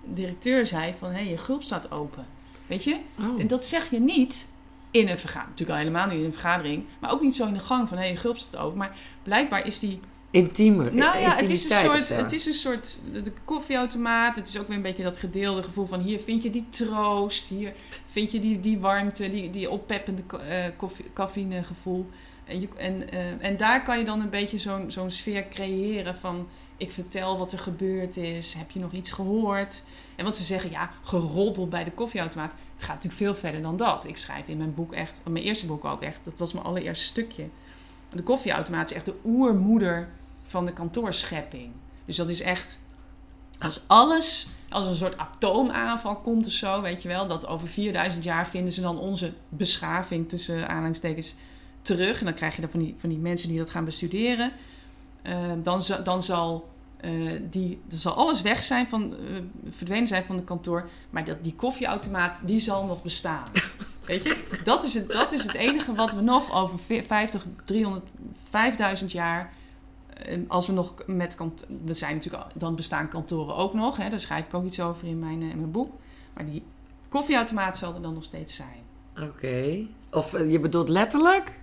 directeur zei van... hé, hey, je gulp staat open. Weet je? Oh. En dat zeg je niet in een vergadering. Natuurlijk al helemaal niet in een vergadering. Maar ook niet zo in de gang van hé, hey, je gulp staat open. Maar blijkbaar is die Intieme. nou ja, het is, een soort, het is een soort de, koffieautomaat. Het is ook weer een beetje dat gedeelde gevoel van hier vind je die troost, hier vind je die, die warmte, die, die oppeppende eh, koffie, cafeïnegevoel. En, je, en, eh, en daar kan je dan een beetje zo'n zo'n sfeer creëren van ik vertel wat er gebeurd is, heb je nog iets gehoord? En wat ze zeggen, ja, geroddel bij de koffieautomaat. Het gaat natuurlijk veel verder dan dat. Ik schrijf in mijn boek echt, mijn eerste boek ook echt, dat was mijn allereerste stukje. De koffieautomaat is echt de oermoeder van de kantoorschepping. Dus dat is echt als alles, als een soort atoomaanval komt of zo, weet je wel, dat over 4000 jaar vinden ze dan onze beschaving tussen aanhalingstekens terug. En dan krijg je dan van die, van die mensen die dat gaan bestuderen. Eh, dan, dan zal, eh, die, zal alles weg zijn van, eh, verdwenen zijn van de kantoor. Maar dat, die koffieautomaat, die zal nog bestaan. Weet je, dat is, het, dat is het enige wat we nog over ve- 50, 300, 5000 jaar. eh, Als we nog met kant, we zijn natuurlijk, dan bestaan kantoren ook nog. Hè, daar schrijf ik ook iets over in mijn, eh, in mijn boek. Maar die koffieautomaat zal er dan nog steeds zijn. Oké. Of je bedoelt letterlijk?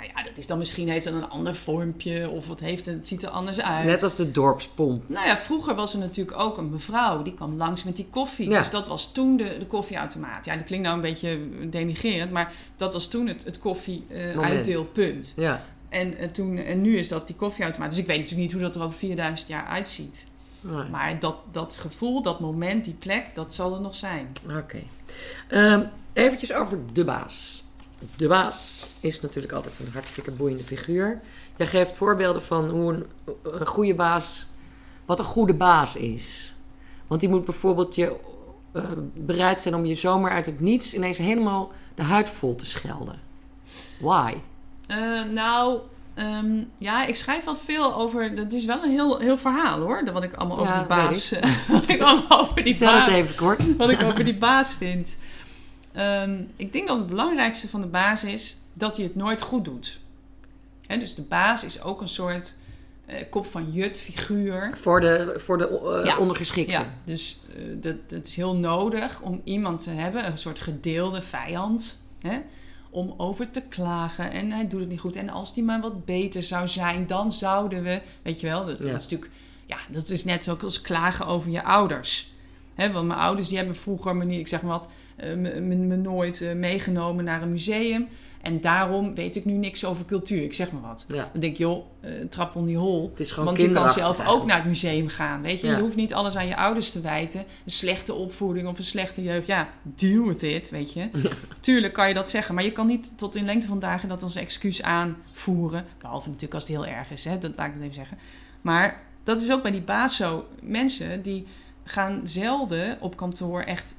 Nou ja, dat is dan misschien heeft een ander vormpje of het, heeft, het ziet er anders uit. Net als de dorpspomp. Nou ja, vroeger was er natuurlijk ook een mevrouw die kwam langs met die koffie. Ja. Dus dat was toen de, de koffieautomaat. Ja, dat klinkt nou een beetje denigrerend, maar dat was toen het, het koffie eh, Moment. uitdeelpunt. Ja. En, eh, toen, en nu is dat die koffieautomaat. Dus ik weet natuurlijk niet hoe dat er over 4000 jaar uitziet. Nee. Maar dat, dat gevoel, dat moment, die plek, dat zal er nog zijn. Oké. Ehm, eventjes over de baas. De baas is natuurlijk altijd een hartstikke boeiende figuur. Jij geeft voorbeelden van hoe een, een goede baas, wat een goede baas is. Want die moet bijvoorbeeld je eh, bereid zijn om je zomaar uit het niets ineens helemaal de huid vol te schelden. Why? Eh, nou, ehm, ja, ik schrijf wel veel over. Dat is wel een heel, heel verhaal hoor. dat Wat ik allemaal over die baas. eh, wat ik allemaal over die Vertel het baas. even kort. Wat ik over die baas vind. Ehm, ik denk dat het belangrijkste van de baas is dat hij het nooit goed doet. Dus de baas is ook een soort eh, kop van jut figuur. Voor de, voor de eh, Ja. ondergeschikte. Ja, dus eh, dat, dat is heel nodig om iemand te hebben, een soort gedeelde vijand, hè, om over te klagen. En hij doet het niet goed. En als die maar wat beter zou zijn, dan zouden we, weet je wel, dat, is natuurlijk, ja, dat is net zo als klagen over je ouders. Hè, want mijn ouders die hebben vroeger me niet, ik zeg maar wat, me, me- me nooit eh, meegenomen naar een museum. En daarom weet ik nu niks over cultuur. Ik zeg maar wat. Ja. Dan denk ik, joh, eh, trap on die hol. Het is gewoon Want je kan zelf ook naar het museum gaan. Weet je, Ja. je hoeft niet alles aan je ouders te wijten. Een slechte opvoeding of een slechte jeugd. Ja, deal with it, weet je. Tuurlijk kan je dat zeggen. Maar je kan niet tot in lengte van dagen dat als excuus aanvoeren. Behalve natuurlijk als het heel erg is. Hè? Dat laat ik het even zeggen. Maar dat is ook bij die baas zo. Mensen die gaan zelden op kantoor echt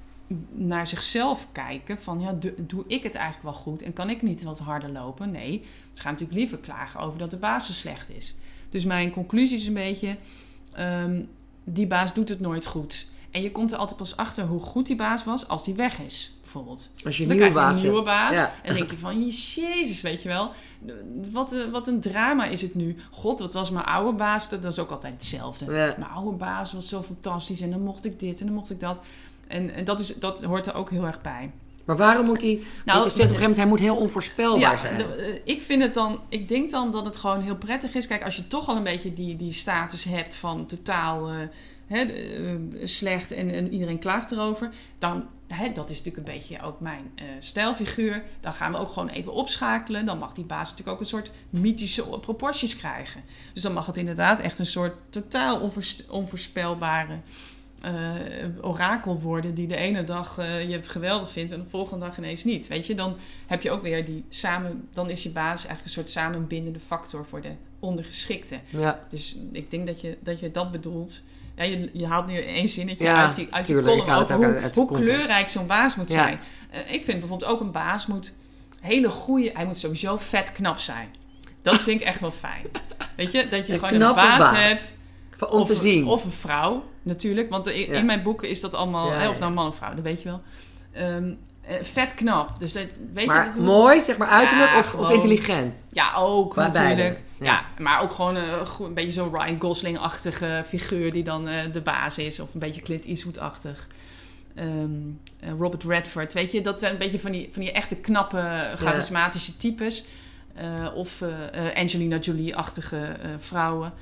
naar zichzelf kijken. Van ja, do- doe ik het eigenlijk wel goed? En kan ik niet wat harder lopen? Nee, ze gaan natuurlijk liever klagen over dat de baas zo slecht is. Dus mijn conclusie is een beetje... ehm, die baas doet het nooit goed. En je komt er altijd pas achter hoe goed die baas was als die weg is, bijvoorbeeld. Als je een Dan nieuwe krijg je baas een nieuwe baas. Ja. En dan denk je van, jezus, weet je wel. Wat, een- wat een drama is het nu. God, wat was mijn oude baas? Dat dat is ook altijd hetzelfde. Ja. Mijn oude baas was zo fantastisch. En dan mocht ik dit en dan mocht ik dat. En, en dat, is, dat hoort er ook heel erg bij. Maar waarom moet hij... Nou, je zegt op een gegeven moment, hij moet heel onvoorspelbaar zijn. de- eh, ik vind het dan, ik denk dan dat het gewoon heel prettig is. Kijk, als je toch al een beetje die, die status hebt van totaal eh, eh, slecht en, en iedereen klaagt erover, dan, hè, dat is natuurlijk een beetje ook mijn stijlfiguur. Dan gaan we ook gewoon even opschakelen. Dan mag die baas natuurlijk ook een soort mythische proporties krijgen. Dus dan mag het inderdaad echt een soort totaal onvoors- onvoorspelbare orakel worden die de ene dag eh, je geweldig vindt en de volgende dag ineens niet. Weet je, dan heb je ook weer die samen, dan is je baas eigenlijk een soort samenbindende factor voor de ondergeschikte. Ja, Dus ik denk dat je dat, je dat bedoelt. Ja, je, je haalt nu één zinnetje Ja, uit die, uit die tuurlijk, column over hoe, uit hoe kleurrijk zo'n baas moet zijn. Eh, ik vind bijvoorbeeld ook een baas moet hele goede, hij moet sowieso vet knap zijn. Dat vind ik echt wel fijn. Weet je, dat je Een gewoon een baas, baas. hebt om of, te zien. Of een vrouw, natuurlijk. Want in, Ja. mijn boeken is dat allemaal... Ja, hè, of nou man of vrouw, dat weet je wel. Ehm, eh, vet knap. Dus dat, weet je, maar dat moet- mooi, zeg maar uiterlijk Ja, of, of intelligent? Ja, ook Qua natuurlijk. Ja. ja. maar ook gewoon een, goed- een beetje zo'n Ryan Gosling-achtige figuur... die dan eh, de baas is. Of een beetje Clint Eastwood-achtig. Ehm, eh, Robert Redford, weet je, dat een beetje van die, van die echte knappe, charismatische types. Eh, of eh, eh, Angelina Jolie-achtige eh, vrouwen.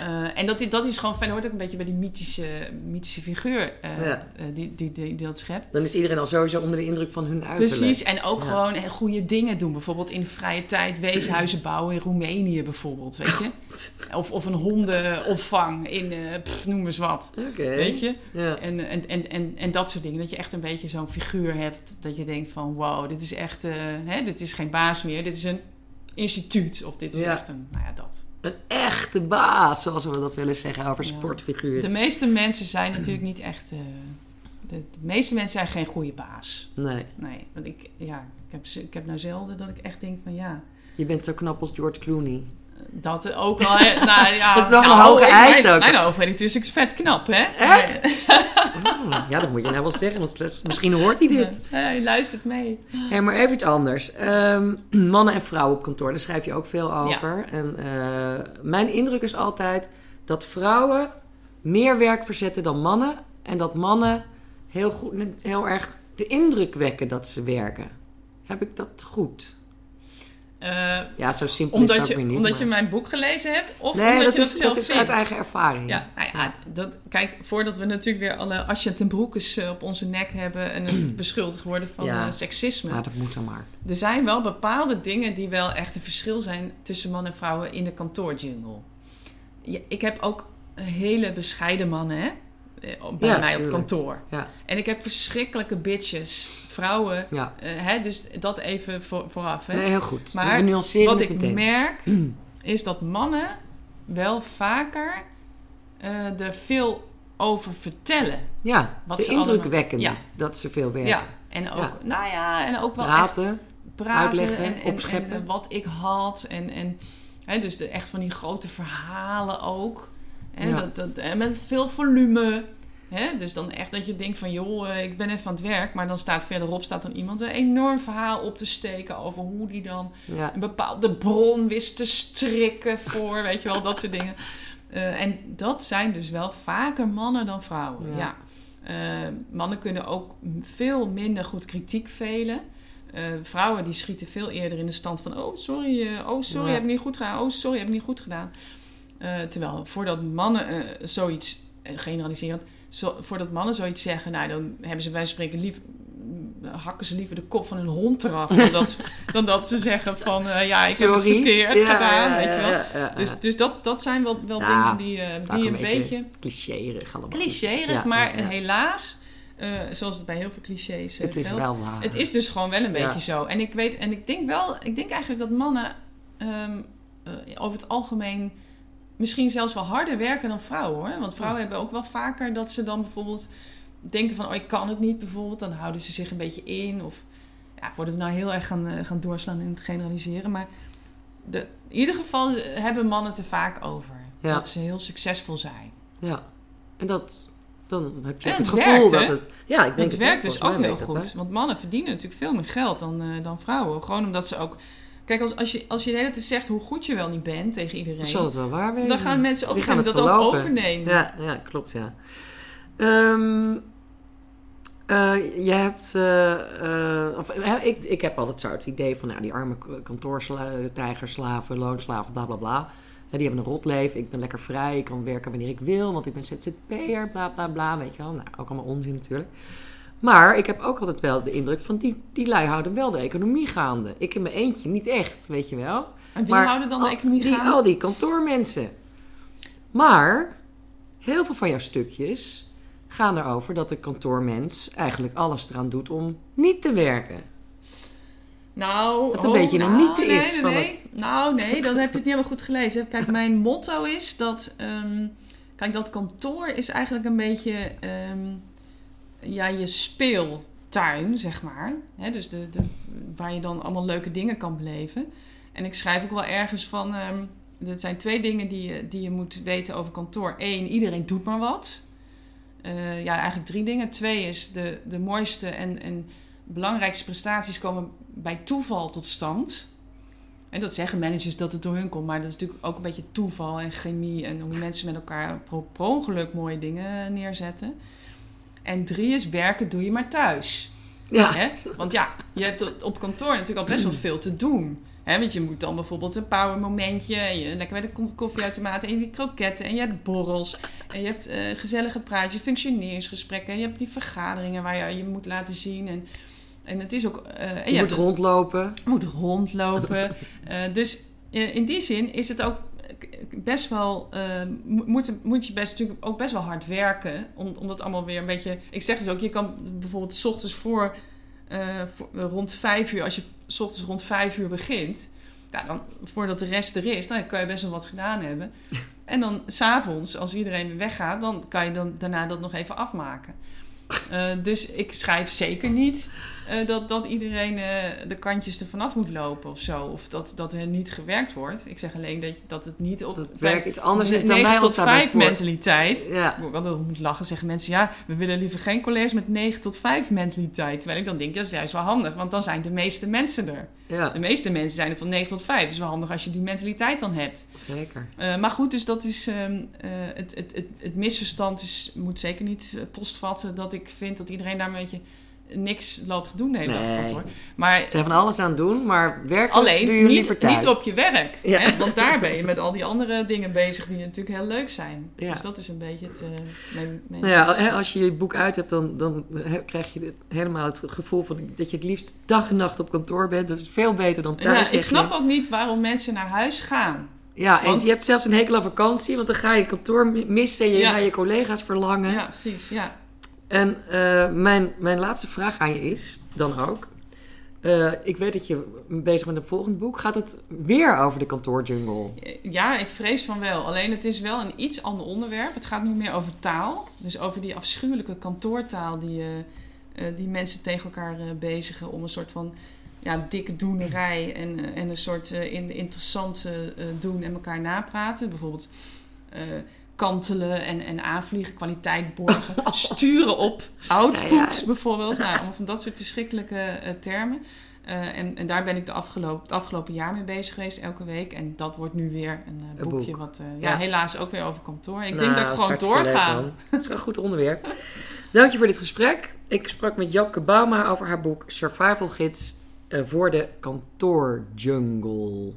Eh, en dat, dat is gewoon fijn, hoort ook een beetje bij die mythische, mythische figuur eh, Ja. eh, die, die, die, die dat schept. Dan is iedereen al sowieso onder de indruk van hun uiterlijk. Precies, en ook Ja. gewoon goede dingen doen. Bijvoorbeeld in vrije tijd weeshuizen bouwen in Roemenië bijvoorbeeld, weet je. Of, of een hondenopvang in, pff, noem eens wat, weet je. Ja. En, en, en, en, en dat soort dingen. Dat je echt een beetje zo'n figuur hebt. Dat je denkt van wow, dit is echt... hè, dit is geen baas meer. Dit is een instituut. Of dit is echt een... Nou ja, dat. Een echte baas, zoals we dat willen zeggen over sportfiguren. De meeste mensen zijn natuurlijk niet echt... eh, de, de meeste mensen zijn geen goede baas. Nee, Nee, want ik, ja, ik, heb, ik heb nou zelden dat ik echt denk van ja... je bent zo knap als George Clooney. Dat ook wel. hè. Nou, ja, Dat is toch een nou, hoge ik- eis mijn, ook. Mijn hoofdredacteur is vet knap, hè? Echt? Oh, ja, dat moet je nou wel zeggen, want misschien hoort hij dit. Ja, hij luistert mee. Hé, maar even iets anders. Ehm, mannen en vrouwen op kantoor, daar schrijf je ook veel over. En eh, mijn indruk is altijd dat vrouwen meer werk verzetten dan mannen. En dat mannen heel, goed, heel erg de indruk wekken dat ze werken. Heb ik dat goed? Eh, Ja, zo simpel is omdat het ook je, weer niet. omdat maar- je mijn boek gelezen hebt? Of nee, omdat dat je is, dat zelf dat is vindt? uit eigen ervaring. Ja, nou ja, dat, kijk, voordat we natuurlijk weer alle Asjent en Broekes eh, op onze nek hebben... en beschuldigd worden van Ja. eh, seksisme. Maar dat moet dan maar. Er zijn wel bepaalde dingen die wel echt een verschil zijn... tussen mannen en vrouwen in de kantoorjungle. Ja, ik heb ook hele bescheiden mannen, hè? Eh, Bij Ja, mij op kantoor. Ja. En ik heb verschrikkelijke bitches, vrouwen... Ja, eh, hè, dus dat even voor, vooraf. Hè? nee, heel goed. Maar Wat ik meteen. merk, is dat mannen wel vaker eh, er veel over vertellen. Ja, Wat de ze allemaal- Ja. dat ze veel werken. Ja, en ook, nou ja, en ook wel echt Praten. praten uitleggen, en, en, opscheppen. en wat ik had. En, en hè, dus de, echt van die grote verhalen ook. Hè, Ja. dat, dat, en met veel volume. Hè, dus dan echt dat je denkt van, joh, eh, ik ben even aan het werk. Maar dan staat verderop staat dan iemand een enorm verhaal op te steken over hoe die dan Ja. een bepaalde bron wist te strikken voor, weet je wel, dat soort dingen. Eh, en dat zijn dus wel vaker mannen dan vrouwen. Ja. Ja. Eh, mannen kunnen ook veel minder goed kritiek velen. Vrouwen die schieten veel eerder in de stand van... oh, sorry, oh, sorry, Ja. heb ik niet goed gedaan. Oh, sorry, heb ik niet goed gedaan. Eh, terwijl voordat mannen eh, zoiets, eh, generaliserend... zo, voordat mannen zoiets zeggen, nou, dan hebben ze bij spreken lief, hakken ze liever de kop van hun hond eraf. dan, dat, dan dat ze zeggen van, ja, ik heb het verkeerd Ja, gedaan, ja, weet je wel. ja. Dus, dus dat, dat zijn wel, wel dingen die, die een beetje clichéerig allemaal. clichérig, Ja, maar helaas, zoals het bij heel veel clichés Het is geldt, wel waar. het is dus gewoon wel een Ja. beetje zo. En ik weet, en ik denk wel, ik denk eigenlijk dat mannen ehm, eh, over het algemeen misschien zelfs wel harder werken dan vrouwen hoor. Want vrouwen hebben ook wel vaker dat ze dan bijvoorbeeld denken van, oh ik kan het niet bijvoorbeeld. Dan houden ze zich een beetje in. Of ja, voordat we nou heel erg gaan, eh, gaan doorslaan in het generaliseren. Maar de, in ieder geval hebben mannen het er vaak over. Ja. Dat ze heel succesvol zijn. Ja. En dat, dan heb je En het het gevoel dat het... Ja, ik denk Het werkt dus ook heel goed. Want mannen verdienen natuurlijk veel meer geld dan, eh, dan vrouwen. Gewoon omdat ze ook... Kijk, als, als, je, als je de hele tijd zegt hoe goed je wel niet bent tegen iedereen... Zal het wel waar wezen? dan gaan mensen op een gaan gegeven moment dat ook overnemen. Ja, ja, klopt, ja. Ehm, eh, je hebt... eh, eh, of, ik, ik heb altijd zo het idee van... Nou, die arme kantoortijgers, slaven, loonslaven, bla, bla, bla. Die hebben een rot leven. Ik ben lekker vrij. Ik kan werken wanneer ik wil. Want ik ben ZZP'er, bla, bla, bla. Weet je wel. Nou, ook allemaal onzin natuurlijk. Maar ik heb ook altijd wel de indruk van... Die, die lui houden wel de economie gaande. Ik in mijn eentje niet echt, weet je wel. En wie Maar houden dan de economie die, gaan? Al die kantoormensen. Maar heel veel van jouw stukjes gaan erover dat de kantoormens eigenlijk alles eraan doet om niet te werken. Nou, Wat een oh, beetje een nou, mythe nee, is Nee, van nee. Nou, nee, dan heb je het niet helemaal goed gelezen. Kijk, mijn motto is dat... ehm, kijk, dat kantoor is eigenlijk een beetje... ehm, ja, je speeltuin, zeg maar. Hè, dus de, de, waar je dan allemaal leuke dingen kan beleven. En ik schrijf ook wel ergens van... ehm er zijn twee dingen die je, die je moet weten over kantoor. Eén, iedereen doet maar wat. Eh, ja, eigenlijk drie dingen. Twee is de, de mooiste en, en belangrijkste prestaties komen bij toeval tot stand. En dat zeggen managers dat het door hun komt, maar dat is natuurlijk ook een beetje toeval en chemie en hoe mensen met elkaar per ongeluk mooie dingen neerzetten. En drie is werken doe je maar thuis. Ja, Hè? Want ja, je hebt op- kantoor natuurlijk al best wel veel te doen. Hè? Want je moet dan bijvoorbeeld een power momentje, en je, lekker bij de ko- koffieautomaat en die kroketten en je hebt borrels. En je hebt eh, gezellige praatjes, functioneringsgesprekken. En je hebt die vergaderingen waar je je moet laten zien. En, en het is ook... eh, en je, je moet hebt rondlopen. moet rondlopen. Eh, dus in die zin is het ook best wel. eh, mo- moet, moet je best natuurlijk ook best wel hard werken. Om, om dat allemaal weer een beetje. Ik zeg dus ook, je kan bijvoorbeeld 's ochtends voor, eh, voor rond vijf uur, als je 's ochtends rond vijf uur begint. Ja, dan, voordat de rest er is, dan kan je best wel wat gedaan hebben. En dan s'avonds, als iedereen weer weggaat, dan kan je dan daarna dat nog even afmaken. Eh, dus ik schrijf zeker niet eh, dat, dat iedereen eh, de kantjes er vanaf moet lopen of zo. Of dat, dat er niet gewerkt wordt. Ik zeg alleen dat, dat het niet op Dat het werk iets anders is dan 9 wij tot ons daarbij 5 voor. mentaliteit. Ja, Ik moet lachen, zeggen mensen, ja, we willen liever geen collega's met 9 tot 5 mentaliteit. Terwijl ik dan denk, dat is juist wel handig, want dan zijn de meeste mensen er. ja, De meeste mensen zijn er van 9 tot 5. Dus wel handig als je die mentaliteit dan hebt. zeker. Eh, maar goed, dus dat is ehm, eh, het, het, het, het misverstand is, moet zeker niet postvatten dat ik vind dat iedereen daar een beetje niks loopt te doen de hele dag op kantoor. Maar Ze zijn van alles aan het doen, maar werken alleen doe je liever niet, thuis. niet op je werk. Ja. Hè? Want daar ben je met al die andere dingen bezig die natuurlijk heel leuk zijn. Ja. Dus dat is een beetje het, eh, mijn, mijn Nou ja, hè, als je je boek uit hebt, dan, dan krijg je helemaal het gevoel van dat je het liefst dag en nacht op kantoor bent. Dat is veel beter dan thuis. Ja, ik snap je. ook niet waarom mensen naar huis gaan. Ja, en Want- je hebt zelfs een hekel aan vakantie, want dan ga je kantoor mi- missen en je gaat je collega's verlangen. Ja, precies. Ja. En eh, mijn, mijn laatste vraag aan je is dan ook. eh, ik weet dat je bezig bent met een volgend boek. Gaat het weer over de kantoorjungle? Ja, ik vrees van wel. Alleen het is wel een iets ander onderwerp. Het gaat nu meer over taal. Dus over die afschuwelijke kantoortaal die, eh, die mensen tegen elkaar bezigen om een soort van ja, dikke doenerij en, en een soort in, interessante doen en elkaar napraten. Bijvoorbeeld kantelen en, en aanvliegen, kwaliteit borgen, sturen op, output Ja, ja. bijvoorbeeld. Nou, allemaal van dat soort verschrikkelijke eh, termen. Eh, en, en daar ben ik de afgelopen, het afgelopen jaar mee bezig geweest, elke week. En dat wordt nu weer een eh, Een boekje boek. wat, ja, Ja. helaas ook weer over kantoor. Ik Nou, denk dat ik is gewoon leuk, doorga. Het is wel een goed onderwerp. Dank je voor dit gesprek. Ik sprak met Japke Bauma over haar boek Survival Gids voor de kantoorjungle.